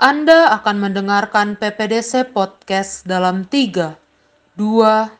Anda akan mendengarkan PPDC Podcast dalam 3, 2, 1.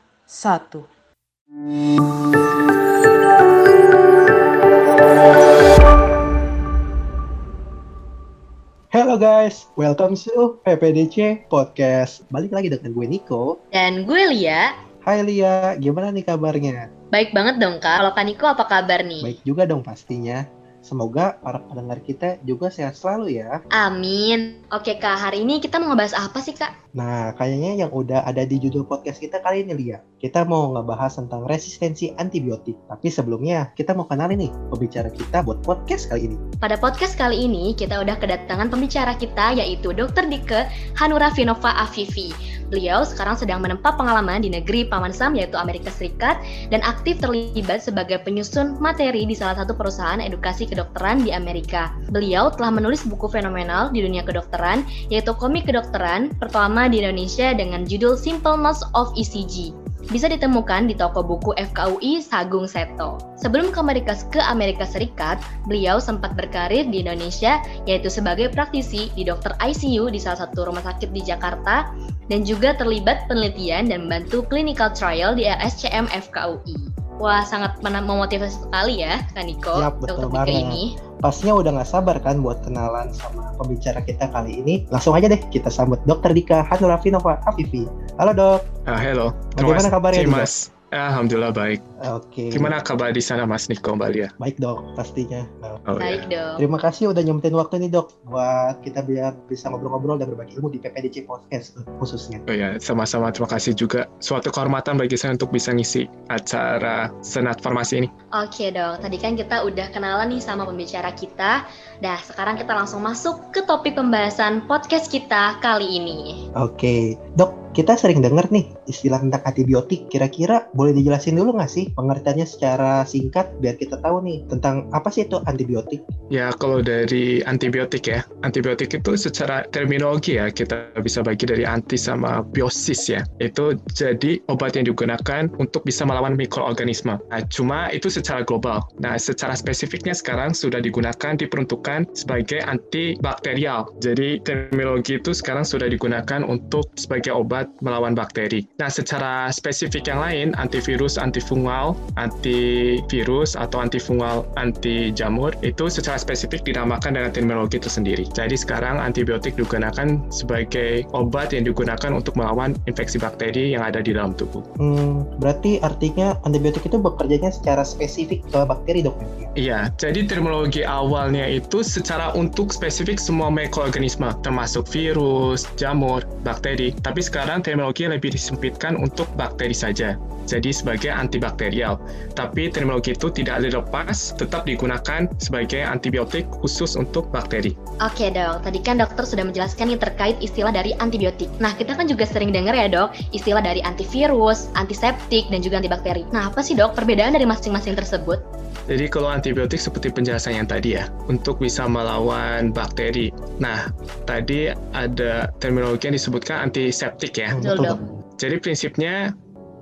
Hello guys, welcome to PPDC Podcast. Balik lagi dengan gue Niko. Dan gue Lia. Hai Lia, gimana nih kabarnya? Baik banget dong Kak. Kalau Kak Niko apa kabar nih? Baik juga dong pastinya. Semoga para pendengar kita juga sehat selalu ya. Amin. Oke Kak, hari ini kita mau ngebahas apa sih Kak? Nah, kayaknya yang udah ada di judul podcast kita kali ini Lia. Kita mau ngebahas tentang resistensi antibiotik. Tapi sebelumnya, kita mau kenalin nih pembicara kita buat podcast kali ini. Pada podcast kali ini, kita udah kedatangan pembicara kita yaitu Dr. Dike Hanura Vinova Afifi. Beliau sekarang sedang menempa pengalaman di negeri Paman Sam yaitu Amerika Serikat dan aktif terlibat sebagai penyusun materi di salah satu perusahaan edukasi kedokteran di Amerika. Beliau telah menulis buku fenomenal di dunia kedokteran yaitu komik kedokteran pertama di Indonesia dengan judul Simple Notes of ECG bisa ditemukan di toko buku FKUI Sagung Seto. Sebelum ke Amerika, ke Amerika Serikat, beliau sempat berkarir di Indonesia yaitu sebagai praktisi di dokter ICU di salah satu rumah sakit di Jakarta dan juga terlibat penelitian dan membantu clinical trial di RSCM FKUI. Wah, sangat memotivasi sekali ya, Kak Niko, Yap, betul banget. ini. Pastinya udah gak sabar kan buat kenalan sama pembicara kita kali ini. Langsung aja deh kita sambut Dr. Dika Hanura Vinova Afifi. Halo dok. Ah, hello. Bagaimana kabarnya, kasih? Mas. Alhamdulillah baik. Oke. Gimana kabar di sana Mas Niko Mbak Lia? Baik dok, pastinya. Nah, Oh, Baik dong. Terima kasih udah nyempetin waktu nih dok buat kita biar bisa ngobrol-ngobrol dan berbagi ilmu di PPDC Podcast khususnya. Oh ya, sama-sama terima kasih juga. Suatu kehormatan bagi saya untuk bisa ngisi acara Senat Farmasi ini. Oke dong, tadi kan kita udah kenalan nih sama pembicara kita. Dah, sekarang kita langsung masuk ke topik pembahasan podcast kita kali ini. Oke, dok, kita sering dengar nih istilah tentang antibiotik. Kira-kira boleh dijelasin dulu nggak sih pengertiannya secara singkat biar kita tahu nih tentang apa sih itu antibiotik? Ya, kalau dari antibiotik ya. Antibiotik itu secara terminologi ya, kita bisa bagi dari anti sama biosis ya. Itu jadi obat yang digunakan untuk bisa melawan mikroorganisme. Nah, cuma itu secara global. Nah, secara spesifiknya sekarang sudah digunakan diperuntukkan sebagai antibakterial. Jadi terminologi itu sekarang sudah digunakan untuk sebagai obat melawan bakteri. Nah, secara spesifik yang lain, antivirus, antifungal, antivirus atau antifungal, anti jamur itu secara spesifik dinamakan dengan terminologi tersendiri. Jadi sekarang antibiotik digunakan sebagai obat yang digunakan untuk melawan infeksi bakteri yang ada di dalam tubuh. Hmm, berarti artinya antibiotik itu bekerjanya secara spesifik ke bakteri dok? ya? Iya, jadi terminologi awalnya itu secara untuk spesifik semua mikroorganisme, termasuk virus, jamur, bakteri. Tapi sekarang terminologi lebih disempitkan untuk bakteri saja. Jadi sebagai antibakterial. Tapi terminologi itu tidak dilepas, tetap digunakan sebagai antibiotik khusus untuk bakteri. Oke dok, tadi kan dokter sudah menjelaskan nih terkait istilah dari antibiotik. Nah, kita kan juga sering dengar ya dok, istilah dari antivirus, antiseptik, dan juga antibakteri. Nah, apa sih dok perbedaan dari masing-masing tersebut? Jadi kalau antibiotik seperti penjelasan yang tadi ya, untuk bisa melawan bakteri. Nah, tadi ada terminologi yang disebutkan antiseptik ya. Betul, dok. Jadi prinsipnya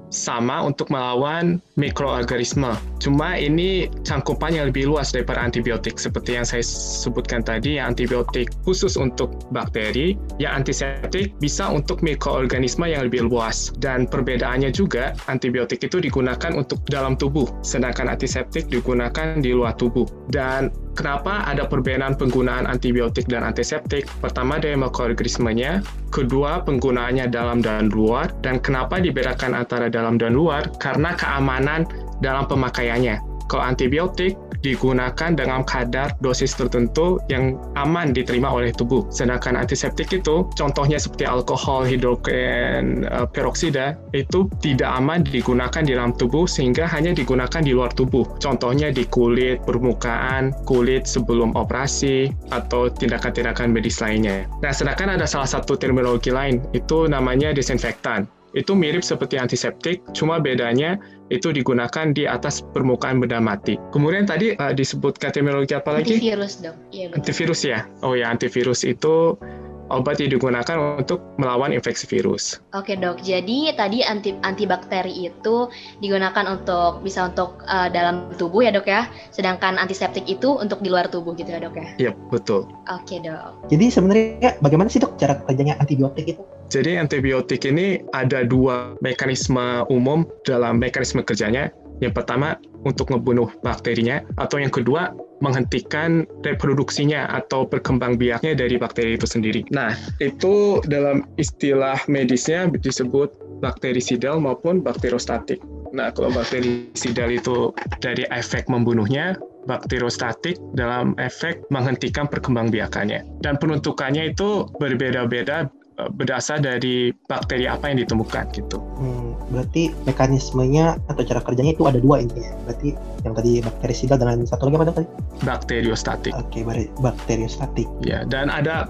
sama untuk melawan mikroorganisme. Cuma ini cangkupan yang lebih luas daripada antibiotik. Seperti yang saya sebutkan tadi, yang antibiotik khusus untuk bakteri, yang antiseptik bisa untuk mikroorganisme yang lebih luas. Dan perbedaannya juga, antibiotik itu digunakan untuk dalam tubuh, sedangkan antiseptik digunakan di luar tubuh. Dan kenapa ada perbedaan penggunaan antibiotik dan antiseptik? Pertama dari mikroorganismenya, kedua penggunaannya dalam dan luar, dan kenapa dibedakan antara dalam dan luar? Karena keamanan dalam pemakaiannya. Kalau antibiotik digunakan dengan kadar dosis tertentu yang aman diterima oleh tubuh. Sedangkan antiseptik itu, contohnya seperti alkohol, hidrogen eh, peroksida, itu tidak aman digunakan di dalam tubuh sehingga hanya digunakan di luar tubuh. Contohnya di kulit, permukaan, kulit sebelum operasi, atau tindakan-tindakan medis lainnya. Nah, sedangkan ada salah satu terminologi lain, itu namanya desinfektan. Itu mirip seperti antiseptik, cuma bedanya itu digunakan di atas permukaan benda mati. Kemudian tadi uh, disebutkan terminologi apa lagi? Antivirus. Iya betul. Antivirus ya. Oh ya, antivirus itu obat yang digunakan untuk melawan infeksi virus. Oke dok, jadi tadi anti antibakteri itu digunakan untuk bisa untuk uh, dalam tubuh ya dok ya, sedangkan antiseptik itu untuk di luar tubuh gitu ya dok ya? Iya betul. Oke dok. Jadi sebenarnya bagaimana sih dok cara kerjanya antibiotik itu? Jadi antibiotik ini ada dua mekanisme umum dalam mekanisme kerjanya. Yang pertama untuk membunuh bakterinya, atau yang kedua menghentikan reproduksinya atau berkembang biaknya dari bakteri itu sendiri. Nah, itu dalam istilah medisnya disebut bakterisidal maupun bakterostatik. Nah, kalau bakterisidal itu dari efek membunuhnya, bakterostatik dalam efek menghentikan perkembangbiakannya. Dan penuntukannya itu berbeda-beda Eh, berdasar dari bakteri apa yang ditemukan gitu. Hmm, berarti mekanismenya atau cara kerjanya itu ada dua intinya. Berarti yang tadi bakteri bakterisidal dengan satu lagi apa tadi? Bakteriostatik. Oke, okay, bakteriostatik. Ya, dan ada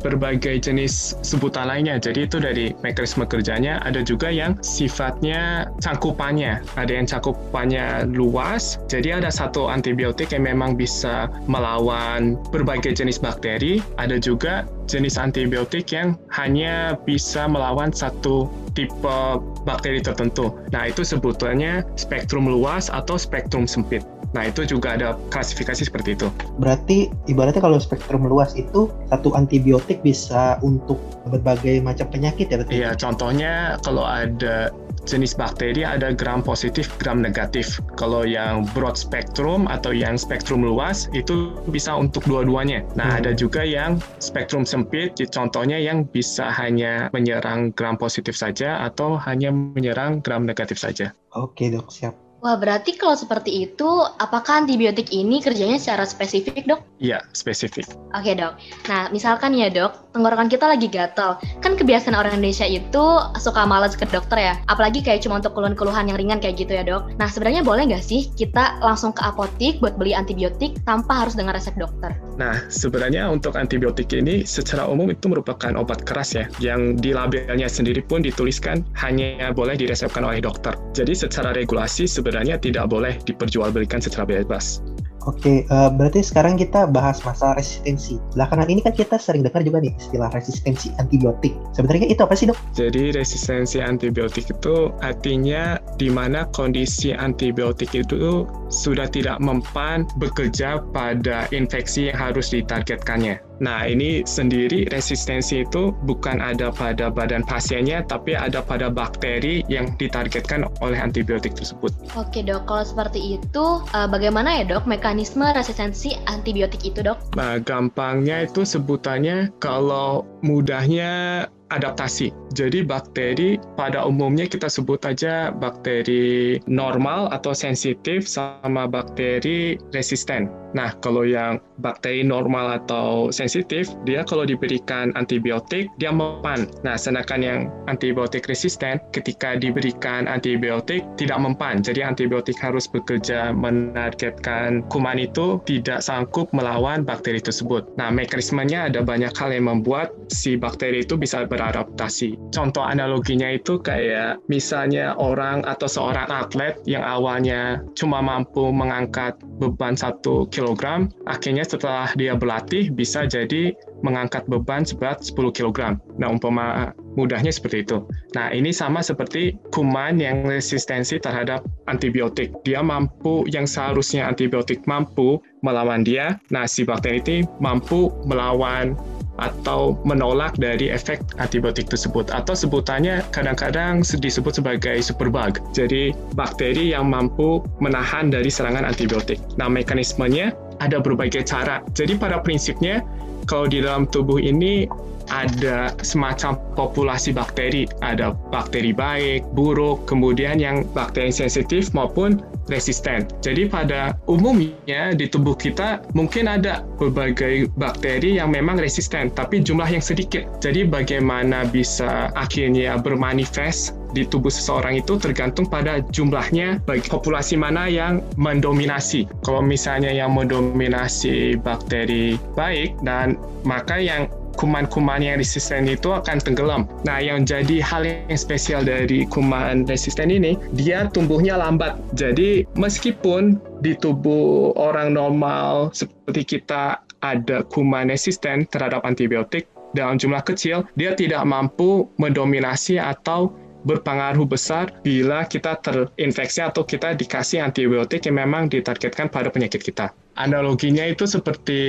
berbagai jenis sebutan lainnya. Jadi itu dari mekanisme kerjanya. Ada juga yang sifatnya cangkupannya. Ada yang cangkupannya luas. Jadi ada satu antibiotik yang memang bisa melawan berbagai jenis bakteri. Ada juga jenis antibiotik yang hanya bisa melawan satu tipe bakteri tertentu. Nah, itu sebetulnya spektrum luas atau spektrum sempit. Nah, itu juga ada klasifikasi seperti itu. Berarti ibaratnya kalau spektrum luas itu satu antibiotik bisa untuk berbagai macam penyakit ya betul? Iya, contohnya kalau ada jenis bakteri ada gram positif, gram negatif. Kalau yang broad spectrum atau yang spektrum luas itu bisa untuk dua-duanya. Nah, hmm. ada juga yang spektrum sempit, contohnya yang bisa hanya menyerang gram positif saja atau hanya menyerang gram negatif saja. Oke, Dok, siap. Wah, berarti kalau seperti itu, apakah antibiotik ini kerjanya secara spesifik, dok? Iya, spesifik. Oke, dok. Nah, misalkan ya, dok, tenggorokan kita lagi gatal. Kan kebiasaan orang Indonesia itu suka malas ke dokter ya. Apalagi kayak cuma untuk keluhan-keluhan yang ringan kayak gitu ya, dok. Nah, sebenarnya boleh nggak sih kita langsung ke apotik buat beli antibiotik tanpa harus dengan resep dokter? Nah, sebenarnya untuk antibiotik ini secara umum itu merupakan obat keras ya, yang di labelnya sendiri pun dituliskan hanya boleh diresepkan oleh dokter. Jadi secara regulasi sebenarnya tidak boleh diperjualbelikan secara bebas. Oke, uh, berarti sekarang kita bahas masalah resistensi. Belakangan ini kan kita sering dengar juga nih istilah resistensi antibiotik. Sebenarnya itu apa sih dok? Jadi resistensi antibiotik itu artinya di mana kondisi antibiotik itu sudah tidak mempan bekerja pada infeksi yang harus ditargetkannya. Nah, ini sendiri resistensi itu bukan ada pada badan pasiennya, tapi ada pada bakteri yang ditargetkan oleh antibiotik tersebut. Oke dok, kalau seperti itu, uh, bagaimana ya dok mekanisme resistensi antibiotik itu dok? Nah, gampangnya itu sebutannya kalau mudahnya adaptasi. Jadi bakteri pada umumnya kita sebut aja bakteri normal atau sensitif sama bakteri resisten. Nah, kalau yang bakteri normal atau sensitif, dia kalau diberikan antibiotik, dia mempan. Nah, sedangkan yang antibiotik resisten, ketika diberikan antibiotik, tidak mempan. Jadi antibiotik harus bekerja menargetkan kuman itu tidak sanggup melawan bakteri tersebut. Nah, mekanismenya ada banyak hal yang membuat si bakteri itu bisa beradaptasi. Contoh analoginya itu kayak misalnya orang atau seorang atlet yang awalnya cuma mampu mengangkat beban 1 kg, akhirnya setelah dia berlatih bisa jadi mengangkat beban seberat 10 kg. Nah, umpama mudahnya seperti itu. Nah, ini sama seperti kuman yang resistensi terhadap antibiotik. Dia mampu yang seharusnya antibiotik mampu melawan dia. Nah, si bakteri ini mampu melawan atau menolak dari efek antibiotik tersebut atau sebutannya kadang-kadang disebut sebagai superbug. Jadi bakteri yang mampu menahan dari serangan antibiotik. Nah, mekanismenya ada berbagai cara. Jadi pada prinsipnya kalau di dalam tubuh ini ada semacam populasi bakteri, ada bakteri baik, buruk, kemudian yang bakteri sensitif maupun resisten. Jadi pada umumnya di tubuh kita mungkin ada berbagai bakteri yang memang resisten, tapi jumlah yang sedikit. Jadi bagaimana bisa akhirnya bermanifest di tubuh seseorang itu tergantung pada jumlahnya bagi populasi mana yang mendominasi. Kalau misalnya yang mendominasi bakteri baik dan maka yang kuman-kuman yang resisten itu akan tenggelam. Nah, yang jadi hal yang spesial dari kuman resisten ini, dia tumbuhnya lambat. Jadi, meskipun di tubuh orang normal seperti kita ada kuman resisten terhadap antibiotik, dalam jumlah kecil, dia tidak mampu mendominasi atau berpengaruh besar bila kita terinfeksi atau kita dikasih antibiotik yang memang ditargetkan pada penyakit kita. Analoginya itu seperti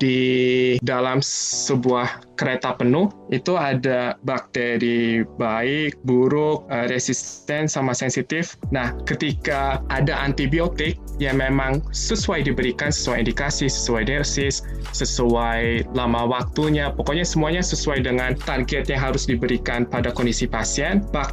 di dalam sebuah kereta penuh itu ada bakteri baik, buruk, eh, resisten sama sensitif. Nah, ketika ada antibiotik yang memang sesuai diberikan, sesuai indikasi, sesuai dosis, sesuai lama waktunya, pokoknya semuanya sesuai dengan target yang harus diberikan pada kondisi pasien, bakteri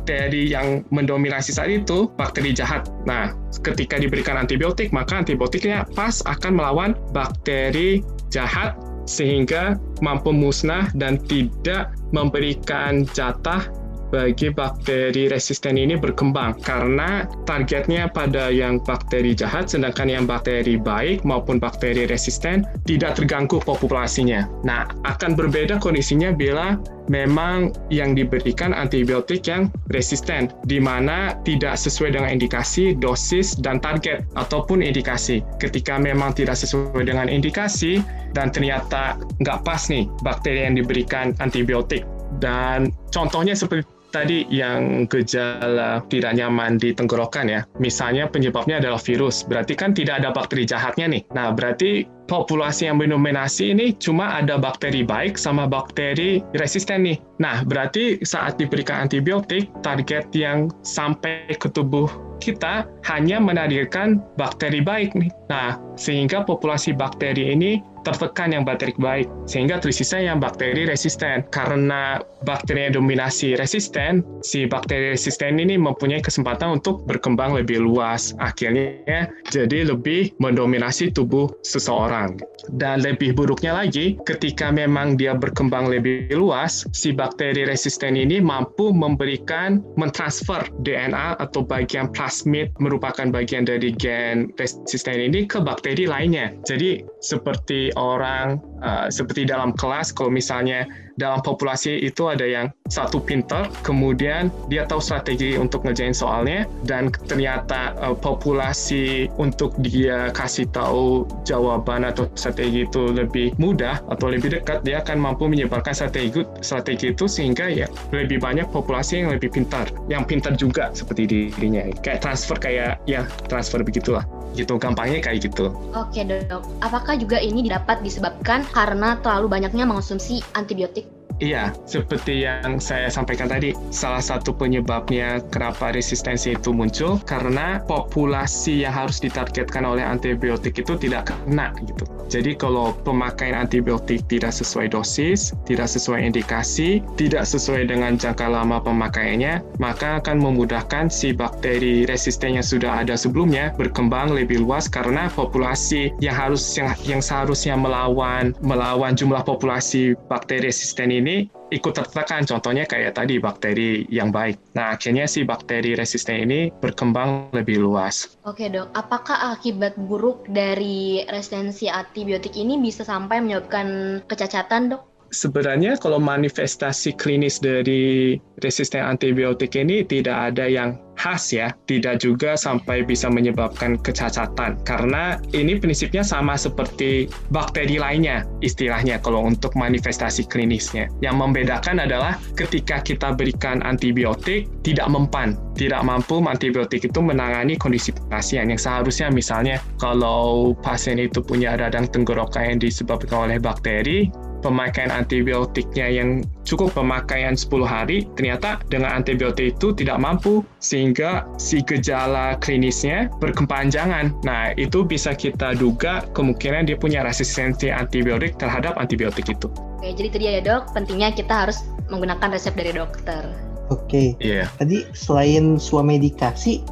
yang mendominasi saat itu bakteri jahat. Nah, ketika diberikan antibiotik, maka antibiotiknya pas akan melawan bakteri jahat sehingga mampu musnah dan tidak memberikan jatah bagi bakteri resisten ini berkembang karena targetnya pada yang bakteri jahat sedangkan yang bakteri baik maupun bakteri resisten tidak terganggu populasinya. Nah, akan berbeda kondisinya bila memang yang diberikan antibiotik yang resisten di mana tidak sesuai dengan indikasi, dosis dan target ataupun indikasi. Ketika memang tidak sesuai dengan indikasi dan ternyata nggak pas nih bakteri yang diberikan antibiotik dan contohnya seperti tadi yang gejala tidak nyaman di tenggorokan ya. Misalnya penyebabnya adalah virus, berarti kan tidak ada bakteri jahatnya nih. Nah, berarti populasi yang mendominasi ini cuma ada bakteri baik sama bakteri resisten nih. Nah, berarti saat diberikan antibiotik, target yang sampai ke tubuh kita hanya menadirkan bakteri baik nih. Nah, sehingga populasi bakteri ini tertekan yang bakteri baik, sehingga tersisa yang bakteri resisten. Karena bakteri dominasi resisten, si bakteri resisten ini mempunyai kesempatan untuk berkembang lebih luas. Akhirnya jadi lebih mendominasi tubuh seseorang. Dan lebih buruknya lagi, ketika memang dia berkembang lebih luas, si bakteri resisten ini mampu memberikan, mentransfer DNA atau bagian plasmid merupakan bagian dari gen resisten ini ke bakteri lainnya. Jadi seperti orang uh, seperti dalam kelas kalau misalnya dalam populasi itu ada yang satu pinter, kemudian dia tahu strategi untuk ngerjain soalnya, dan ternyata uh, populasi untuk dia kasih tahu jawaban atau strategi itu lebih mudah atau lebih dekat, dia akan mampu menyebarkan strategi strategi itu sehingga ya lebih banyak populasi yang lebih pintar, yang pintar juga seperti dirinya, kayak transfer kayak ya transfer begitulah gitu gampangnya kayak gitu. Oke dok, apakah juga ini dapat disebabkan karena terlalu banyaknya mengonsumsi antibiotik? Iya, seperti yang saya sampaikan tadi, salah satu penyebabnya kenapa resistensi itu muncul karena populasi yang harus ditargetkan oleh antibiotik itu tidak kena gitu. Jadi kalau pemakaian antibiotik tidak sesuai dosis, tidak sesuai indikasi, tidak sesuai dengan jangka lama pemakaiannya, maka akan memudahkan si bakteri resisten yang sudah ada sebelumnya berkembang lebih luas karena populasi yang harus yang, yang seharusnya melawan melawan jumlah populasi bakteri resisten ini ini ikut tertekan. Contohnya kayak tadi bakteri yang baik. Nah, akhirnya si bakteri resisten ini berkembang lebih luas. Oke dok, apakah akibat buruk dari resistensi antibiotik ini bisa sampai menyebabkan kecacatan dok? Sebenarnya kalau manifestasi klinis dari resisten antibiotik ini tidak ada yang khas ya, tidak juga sampai bisa menyebabkan kecacatan. Karena ini prinsipnya sama seperti bakteri lainnya istilahnya kalau untuk manifestasi klinisnya. Yang membedakan adalah ketika kita berikan antibiotik tidak mempan, tidak mampu antibiotik itu menangani kondisi pasien. Yang seharusnya misalnya kalau pasien itu punya radang tenggorokan yang disebabkan oleh bakteri, pemakaian antibiotiknya yang cukup pemakaian 10 hari, ternyata dengan antibiotik itu tidak mampu sehingga si gejala klinisnya berkepanjangan. Nah, itu bisa kita duga kemungkinan dia punya resistensi antibiotik terhadap antibiotik itu. Oke, jadi itu dia ya dok, pentingnya kita harus menggunakan resep dari dokter. Oke. Iya. Yeah. Tadi selain swamedikasi,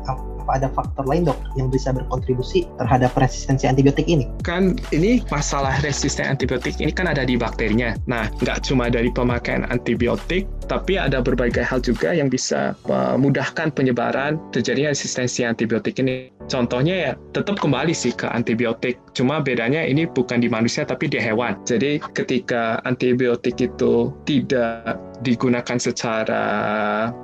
apa ada faktor lain dok yang bisa berkontribusi terhadap resistensi antibiotik ini? Kan ini masalah resisten antibiotik ini kan ada di bakterinya. Nah, nggak cuma dari pemakaian antibiotik, tapi ada berbagai hal juga yang bisa memudahkan penyebaran terjadinya resistensi antibiotik ini. Contohnya ya tetap kembali sih ke antibiotik. Cuma bedanya ini bukan di manusia tapi di hewan. Jadi ketika antibiotik itu tidak digunakan secara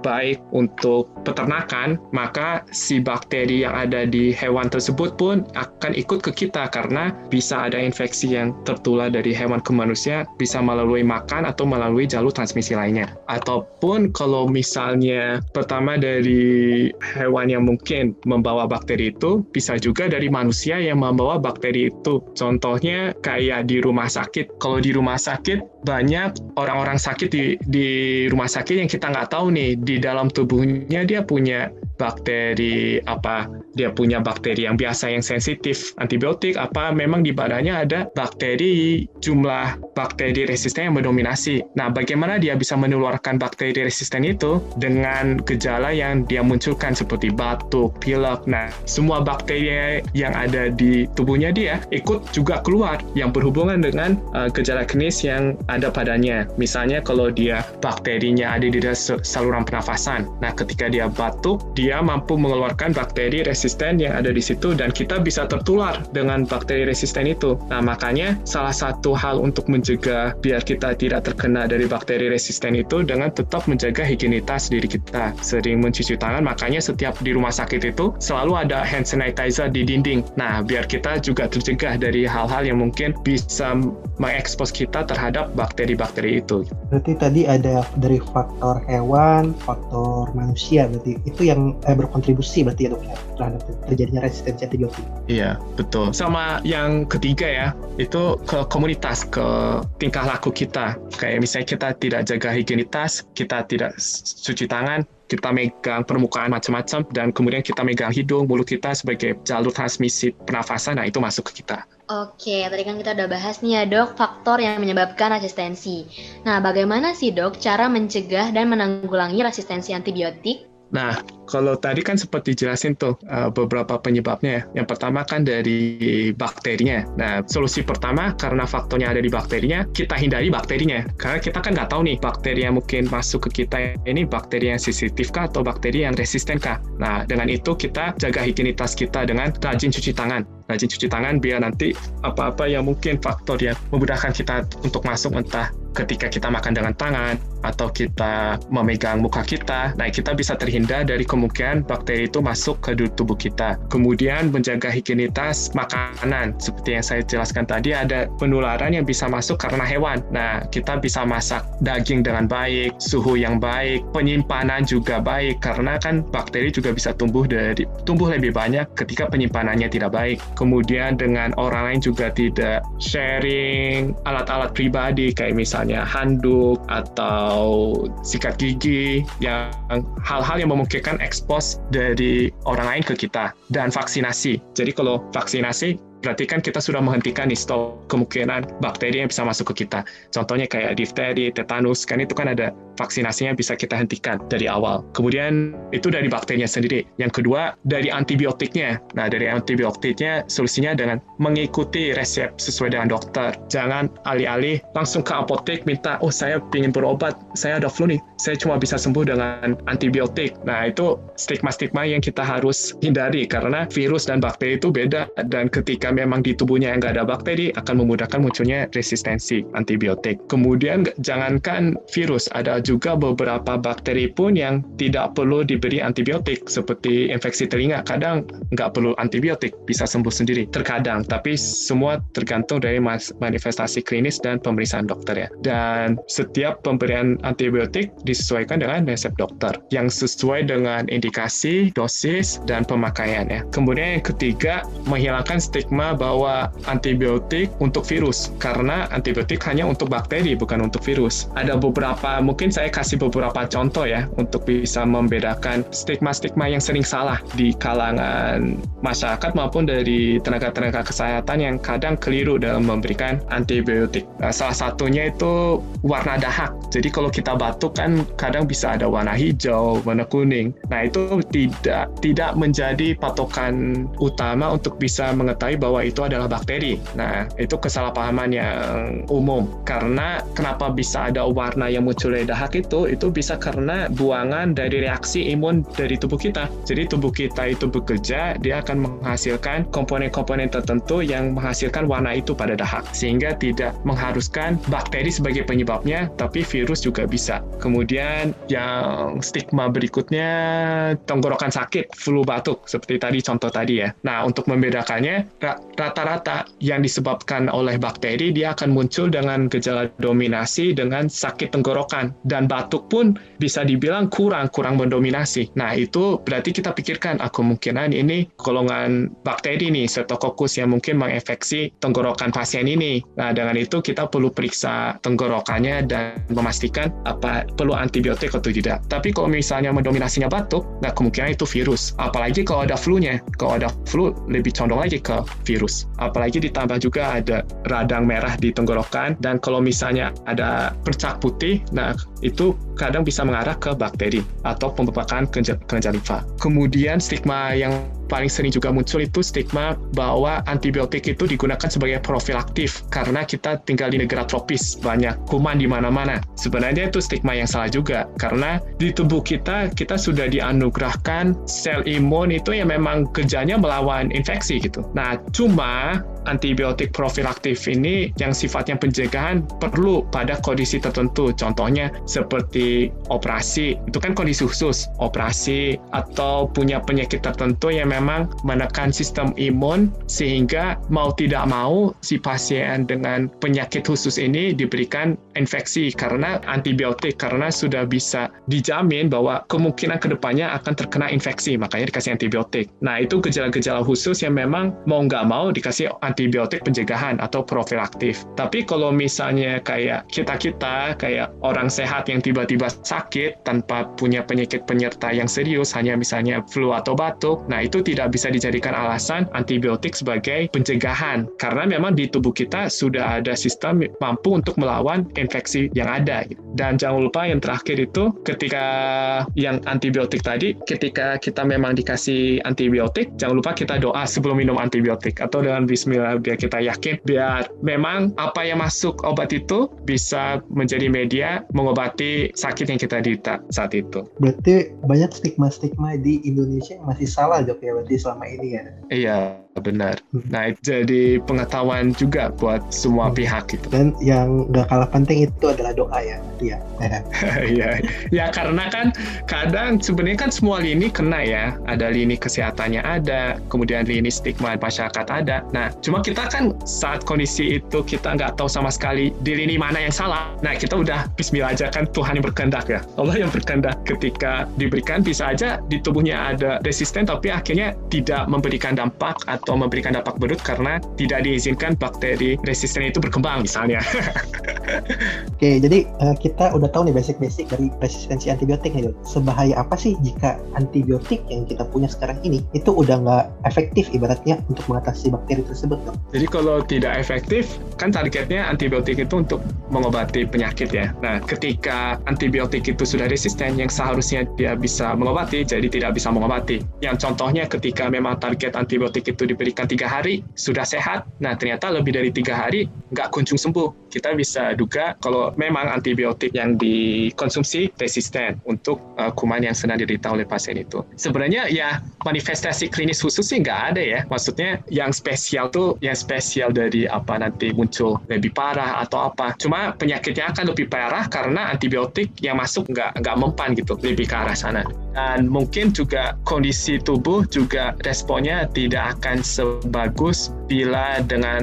baik untuk peternakan, maka si bakteri yang ada di hewan tersebut pun akan ikut ke kita karena bisa ada infeksi yang tertular dari hewan ke manusia, bisa melalui makan atau melalui jalur transmisi lainnya. Ataupun kalau misalnya pertama dari hewan yang mungkin membawa bakteri itu, bisa juga dari manusia yang membawa bakteri itu. Contohnya kayak di rumah sakit. Kalau di rumah sakit banyak orang-orang sakit di, di rumah sakit yang kita nggak tahu nih di dalam tubuhnya dia punya bakteri apa dia punya bakteri yang biasa yang sensitif antibiotik apa memang di badannya ada bakteri jumlah bakteri resisten yang mendominasi. Nah, bagaimana dia bisa menularkan bakteri resisten itu dengan gejala yang dia munculkan seperti batuk, pilek. Nah, semua bakteri yang ada di tubuhnya dia ikut juga keluar yang berhubungan dengan uh, gejala klinis yang ada padanya. Misalnya kalau dia bakterinya ada di saluran pernafasan. Nah, ketika dia batuk, dia mampu mengeluarkan bakteri resisten yang ada di situ dan kita bisa tertular dengan bakteri resisten itu. Nah, makanya salah satu hal untuk mencegah biar kita tidak terkena dari bakteri resisten itu dengan tetap menjaga higienitas diri kita. Sering mencuci tangan, makanya setiap di rumah sakit itu selalu ada hand sanitizer di dinding. Nah, biar kita juga tercegah dari hal-hal yang mungkin bisa mengekspos kita terhadap bakteri-bakteri itu. Berarti tadi ada dari faktor hewan, faktor manusia berarti itu yang eh, berkontribusi berarti ya dok ya terhadap terjadinya resistensi antibiotik. Iya betul. Sama yang ketiga ya itu ke komunitas, ke tingkah laku kita. Kayak misalnya kita tidak jaga higienitas, kita tidak cuci tangan, kita megang permukaan macam-macam dan kemudian kita megang hidung, mulut kita sebagai jalur transmisi pernafasan, nah itu masuk ke kita. Oke, tadi kan kita udah bahas nih ya dok, faktor yang menyebabkan resistensi. Nah, bagaimana sih dok cara mencegah dan menanggulangi resistensi antibiotik? Nah, kalau tadi kan seperti jelasin tuh uh, beberapa penyebabnya. Yang pertama kan dari bakterinya. Nah, solusi pertama karena faktornya ada di bakterinya, kita hindari bakterinya. Karena kita kan nggak tahu nih bakteri yang mungkin masuk ke kita ini bakteri yang sensitif kah atau bakteri yang resisten kah. Nah, dengan itu kita jaga higienitas kita dengan rajin cuci tangan rajin cuci tangan biar nanti apa-apa yang mungkin faktor yang memudahkan kita untuk masuk entah ketika kita makan dengan tangan atau kita memegang muka kita, nah kita bisa terhindar dari kemungkinan bakteri itu masuk ke tubuh kita. Kemudian menjaga higienitas makanan, seperti yang saya jelaskan tadi ada penularan yang bisa masuk karena hewan. Nah kita bisa masak daging dengan baik, suhu yang baik, penyimpanan juga baik karena kan bakteri juga bisa tumbuh dari tumbuh lebih banyak ketika penyimpanannya tidak baik. Kemudian dengan orang lain juga tidak sharing alat-alat pribadi kayak misalnya misalnya handuk atau sikat gigi yang hal-hal yang memungkinkan ekspos dari orang lain ke kita dan vaksinasi. Jadi kalau vaksinasi berarti kan kita sudah menghentikan nih stop kemungkinan bakteri yang bisa masuk ke kita. Contohnya kayak difteri, tetanus, kan itu kan ada vaksinasinya bisa kita hentikan dari awal. Kemudian itu dari bakterinya sendiri. Yang kedua dari antibiotiknya. Nah dari antibiotiknya solusinya dengan mengikuti resep sesuai dengan dokter. Jangan alih-alih langsung ke apotek minta, oh saya ingin berobat, saya ada flu nih, saya cuma bisa sembuh dengan antibiotik. Nah itu stigma-stigma yang kita harus hindari karena virus dan bakteri itu beda dan ketika memang di tubuhnya yang nggak ada bakteri akan memudahkan munculnya resistensi antibiotik. Kemudian jangankan virus, ada juga beberapa bakteri pun yang tidak perlu diberi antibiotik seperti infeksi telinga. Kadang nggak perlu antibiotik, bisa sembuh sendiri. Terkadang, tapi semua tergantung dari manifestasi klinis dan pemeriksaan dokter ya. Dan setiap pemberian antibiotik disesuaikan dengan resep dokter yang sesuai dengan indikasi, dosis, dan pemakaian ya. Kemudian yang ketiga, menghilangkan stigma bahwa antibiotik untuk virus karena antibiotik hanya untuk bakteri bukan untuk virus. Ada beberapa mungkin saya kasih beberapa contoh ya untuk bisa membedakan stigma-stigma yang sering salah di kalangan masyarakat maupun dari tenaga-tenaga kesehatan yang kadang keliru dalam memberikan antibiotik. Nah, salah satunya itu warna dahak. Jadi kalau kita batuk kan kadang bisa ada warna hijau, warna kuning. Nah itu tidak tidak menjadi patokan utama untuk bisa mengetahui bahwa itu adalah bakteri. Nah, itu kesalahpahaman yang umum. Karena kenapa bisa ada warna yang muncul dari dahak itu itu bisa karena buangan dari reaksi imun dari tubuh kita. Jadi tubuh kita itu bekerja, dia akan menghasilkan komponen-komponen tertentu yang menghasilkan warna itu pada dahak sehingga tidak mengharuskan bakteri sebagai penyebabnya, tapi virus juga bisa. Kemudian yang stigma berikutnya tenggorokan sakit, flu batuk seperti tadi contoh tadi ya. Nah, untuk membedakannya rata-rata yang disebabkan oleh bakteri dia akan muncul dengan gejala dominasi dengan sakit tenggorokan dan batuk pun bisa dibilang kurang kurang mendominasi. Nah, itu berarti kita pikirkan ah, kemungkinan ini golongan bakteri nih Streptococcus yang mungkin menginfeksi tenggorokan pasien ini. Nah, dengan itu kita perlu periksa tenggorokannya dan memastikan apa perlu antibiotik atau tidak. Tapi kalau misalnya mendominasinya batuk, nah kemungkinan itu virus. Apalagi kalau ada flu-nya. Kalau ada flu lebih condong lagi ke virus. Apalagi ditambah juga ada radang merah di tenggorokan dan kalau misalnya ada percak putih, nah itu kadang bisa mengarah ke bakteri atau pembekakan kelenjar limfa. Kemudian stigma yang paling sering juga muncul itu stigma bahwa antibiotik itu digunakan sebagai profilaktif karena kita tinggal di negara tropis, banyak kuman di mana-mana. Sebenarnya itu stigma yang salah juga karena di tubuh kita kita sudah dianugerahkan sel imun itu yang memang kerjanya melawan infeksi gitu. Nah, cuma antibiotik profilaktif ini yang sifatnya pencegahan perlu pada kondisi tertentu. Contohnya seperti operasi, itu kan kondisi khusus, operasi atau punya penyakit tertentu yang memang menekan sistem imun sehingga mau tidak mau si pasien dengan penyakit khusus ini diberikan infeksi karena antibiotik karena sudah bisa dijamin bahwa kemungkinan ke depannya akan terkena infeksi makanya dikasih antibiotik. Nah itu gejala-gejala khusus yang memang mau nggak mau dikasih antibiotik pencegahan atau profilaktif. Tapi kalau misalnya kayak kita-kita kayak orang sehat yang tiba-tiba sakit tanpa punya penyakit penyerta yang serius hanya misalnya flu atau batuk, nah itu tidak bisa dijadikan alasan antibiotik sebagai pencegahan karena memang di tubuh kita sudah ada sistem mampu untuk melawan infeksi yang ada. Dan jangan lupa yang terakhir itu ketika yang antibiotik tadi, ketika kita memang dikasih antibiotik, jangan lupa kita doa sebelum minum antibiotik atau dengan Bismillah biar kita yakin biar memang apa yang masuk obat itu bisa menjadi media mengobati sakit yang kita derita saat itu. Berarti banyak stigma-stigma di Indonesia yang masih salah dok ya berarti selama ini ya. Iya, benar. Hmm. Nah, jadi pengetahuan juga buat semua hmm. pihak gitu. Dan yang gak kalah penting itu adalah doa ya, iya. Iya, ya karena kan kadang sebenarnya kan semua lini kena ya. Ada lini kesehatannya ada, kemudian lini stigma masyarakat ada. Nah, cuma kita kan saat kondisi itu kita nggak tahu sama sekali di lini mana yang salah. Nah, kita udah Bismillah aja kan Tuhan yang berkehendak ya. Allah yang berkehendak ketika diberikan bisa aja di tubuhnya ada resisten tapi akhirnya tidak memberikan dampak atau memberikan dampak buruk karena tidak diizinkan bakteri resisten itu berkembang misalnya. Oke, jadi uh, kita udah tahu nih basic-basic dari resistensi antibiotik nih dok. Sebahaya apa sih jika antibiotik yang kita punya sekarang ini itu udah nggak efektif ibaratnya untuk mengatasi bakteri tersebut dok? Jadi kalau tidak efektif, kan targetnya antibiotik itu untuk mengobati penyakit ya. Nah, ketika antibiotik itu sudah resisten yang seharusnya dia bisa mengobati, jadi tidak bisa mengobati. Yang contohnya ketika memang target antibiotik itu diberikan tiga hari sudah sehat, nah ternyata lebih dari tiga hari nggak kunjung sembuh. Kita bisa duga kalau memang antibiotik yang dikonsumsi resisten untuk uh, kuman yang sedang diderita oleh pasien itu. Sebenarnya ya manifestasi klinis khusus sih nggak ada ya. Maksudnya yang spesial tuh yang spesial dari apa nanti muncul lebih parah atau apa. Cuma penyakitnya akan lebih parah karena antibiotik yang masuk nggak nggak mempan gitu lebih ke arah sana. Dan mungkin juga kondisi tubuh juga responnya tidak akan sebagus bila dengan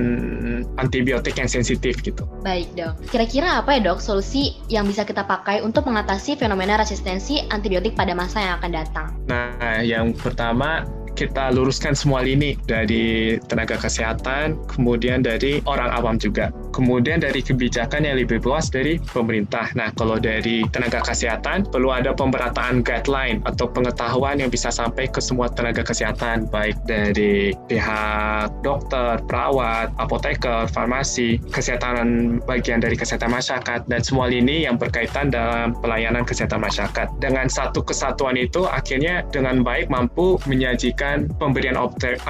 antibiotik yang sensitif gitu. Baik dok, kira-kira apa ya dok solusi yang bisa kita pakai untuk mengatasi fenomena resistensi antibiotik pada masa yang akan datang? Nah, yang pertama kita luruskan semua lini dari tenaga kesehatan, kemudian dari orang awam juga. Kemudian dari kebijakan yang lebih luas dari pemerintah. Nah, kalau dari tenaga kesehatan, perlu ada pemberataan guideline atau pengetahuan yang bisa sampai ke semua tenaga kesehatan, baik dari pihak dokter, perawat, apoteker, farmasi, kesehatan bagian dari kesehatan masyarakat, dan semua lini yang berkaitan dalam pelayanan kesehatan masyarakat. Dengan satu kesatuan itu, akhirnya dengan baik mampu menyajikan dengan pemberian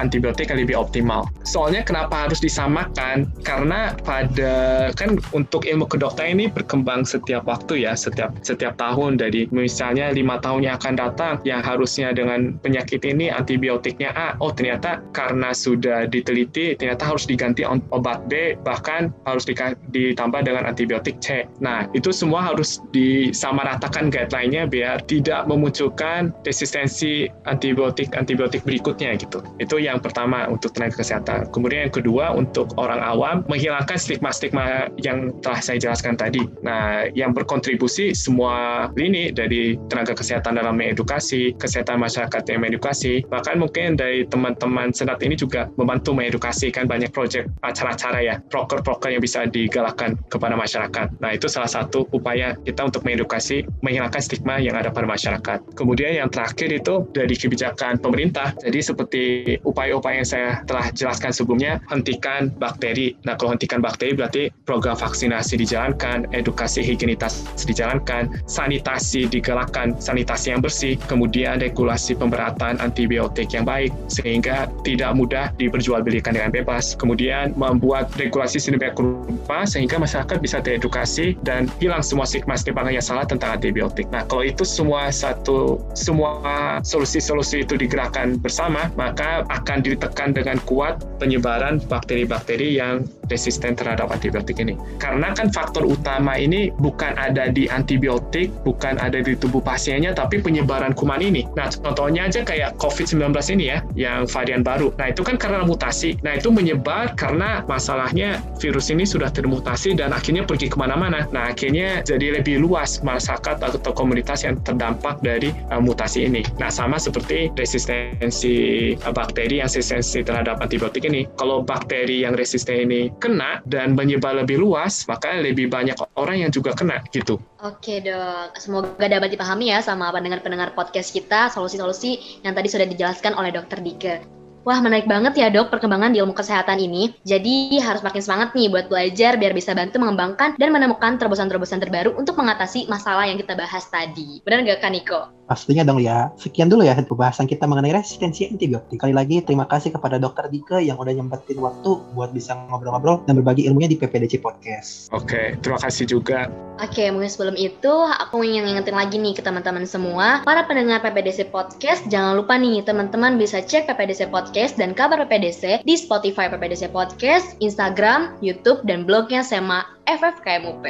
antibiotik yang lebih optimal. Soalnya kenapa harus disamakan? Karena pada ada kan untuk ilmu kedokteran ini berkembang setiap waktu ya, setiap setiap tahun. Jadi misalnya lima tahun yang akan datang yang harusnya dengan penyakit ini antibiotiknya A, oh ternyata karena sudah diteliti ternyata harus diganti obat B, bahkan harus ditambah dengan antibiotik C. Nah itu semua harus disamaratakan guideline-nya biar tidak memunculkan resistensi antibiotik antibiotik berikutnya gitu. Itu yang pertama untuk tenaga kesehatan. Kemudian yang kedua untuk orang awam menghilangkan stigma-stigma yang telah saya jelaskan tadi. Nah, yang berkontribusi semua lini dari tenaga kesehatan dalam mengedukasi, kesehatan masyarakat yang mengedukasi, bahkan mungkin dari teman-teman senat ini juga membantu mengedukasi kan banyak proyek acara-acara ya, proker-proker yang bisa digalakkan kepada masyarakat. Nah, itu salah satu upaya kita untuk mengedukasi, menghilangkan stigma yang ada pada masyarakat. Kemudian yang terakhir itu dari kebijakan pemerintah. Jadi seperti upaya-upaya yang saya telah jelaskan sebelumnya, hentikan bakteri. Nah, kalau hentikan bakteri berarti program vaksinasi dijalankan, edukasi higienitas dijalankan, sanitasi digalakkan, sanitasi yang bersih, kemudian regulasi pemberatan antibiotik yang baik, sehingga tidak mudah diperjualbelikan dengan bebas. Kemudian membuat regulasi sedemikian rupa sehingga masyarakat bisa teredukasi dan hilang semua stigma-stigma yang salah tentang antibiotik. Nah, kalau itu semua satu semua solusi-solusi itu digerakkan bersama, maka akan ditekan dengan kuat penyebaran bakteri-bakteri yang resisten terhadap antibiotik ini. Karena kan faktor utama ini bukan ada di antibiotik, bukan ada di tubuh pasiennya, tapi penyebaran kuman ini. Nah, contohnya aja kayak COVID-19 ini ya, yang varian baru. Nah, itu kan karena mutasi. Nah, itu menyebar karena masalahnya virus ini sudah termutasi dan akhirnya pergi ke mana-mana. Nah, akhirnya jadi lebih luas masyarakat atau komunitas yang terdampak dari uh, mutasi ini. Nah, sama seperti resistensi uh, bakteri yang resistensi terhadap antibiotik ini. Kalau bakteri yang resisten ini kena dan menyebar lebih luas, maka lebih banyak orang yang juga kena gitu. Oke dok, semoga dapat dipahami ya sama pendengar-pendengar podcast kita solusi-solusi yang tadi sudah dijelaskan oleh dokter Dike. Wah, menarik banget ya dok perkembangan di ilmu kesehatan ini. Jadi harus makin semangat nih buat belajar biar bisa bantu mengembangkan dan menemukan terobosan-terobosan terbaru untuk mengatasi masalah yang kita bahas tadi. Benar nggak Kak Niko? Pastinya dong ya. Sekian dulu ya pembahasan kita mengenai resistensi antibiotik. Kali lagi terima kasih kepada dokter Dike yang udah nyempetin waktu buat bisa ngobrol-ngobrol dan berbagi ilmunya di PPDC Podcast. Oke, terima kasih juga. Oke, mungkin sebelum itu aku ingin ngingetin lagi nih ke teman-teman semua, para pendengar PPDC Podcast, jangan lupa nih teman-teman bisa cek PPDC Podcast Podcast dan kabar PPDC di Spotify PPDC Podcast, Instagram, YouTube, dan blognya SEMA FFKMUP.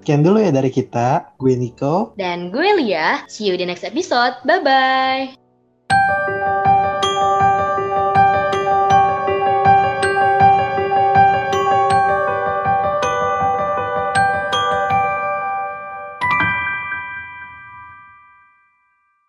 Sekian dulu ya dari kita. Gue Nico. Dan gue Lia. See you di next episode. Bye-bye.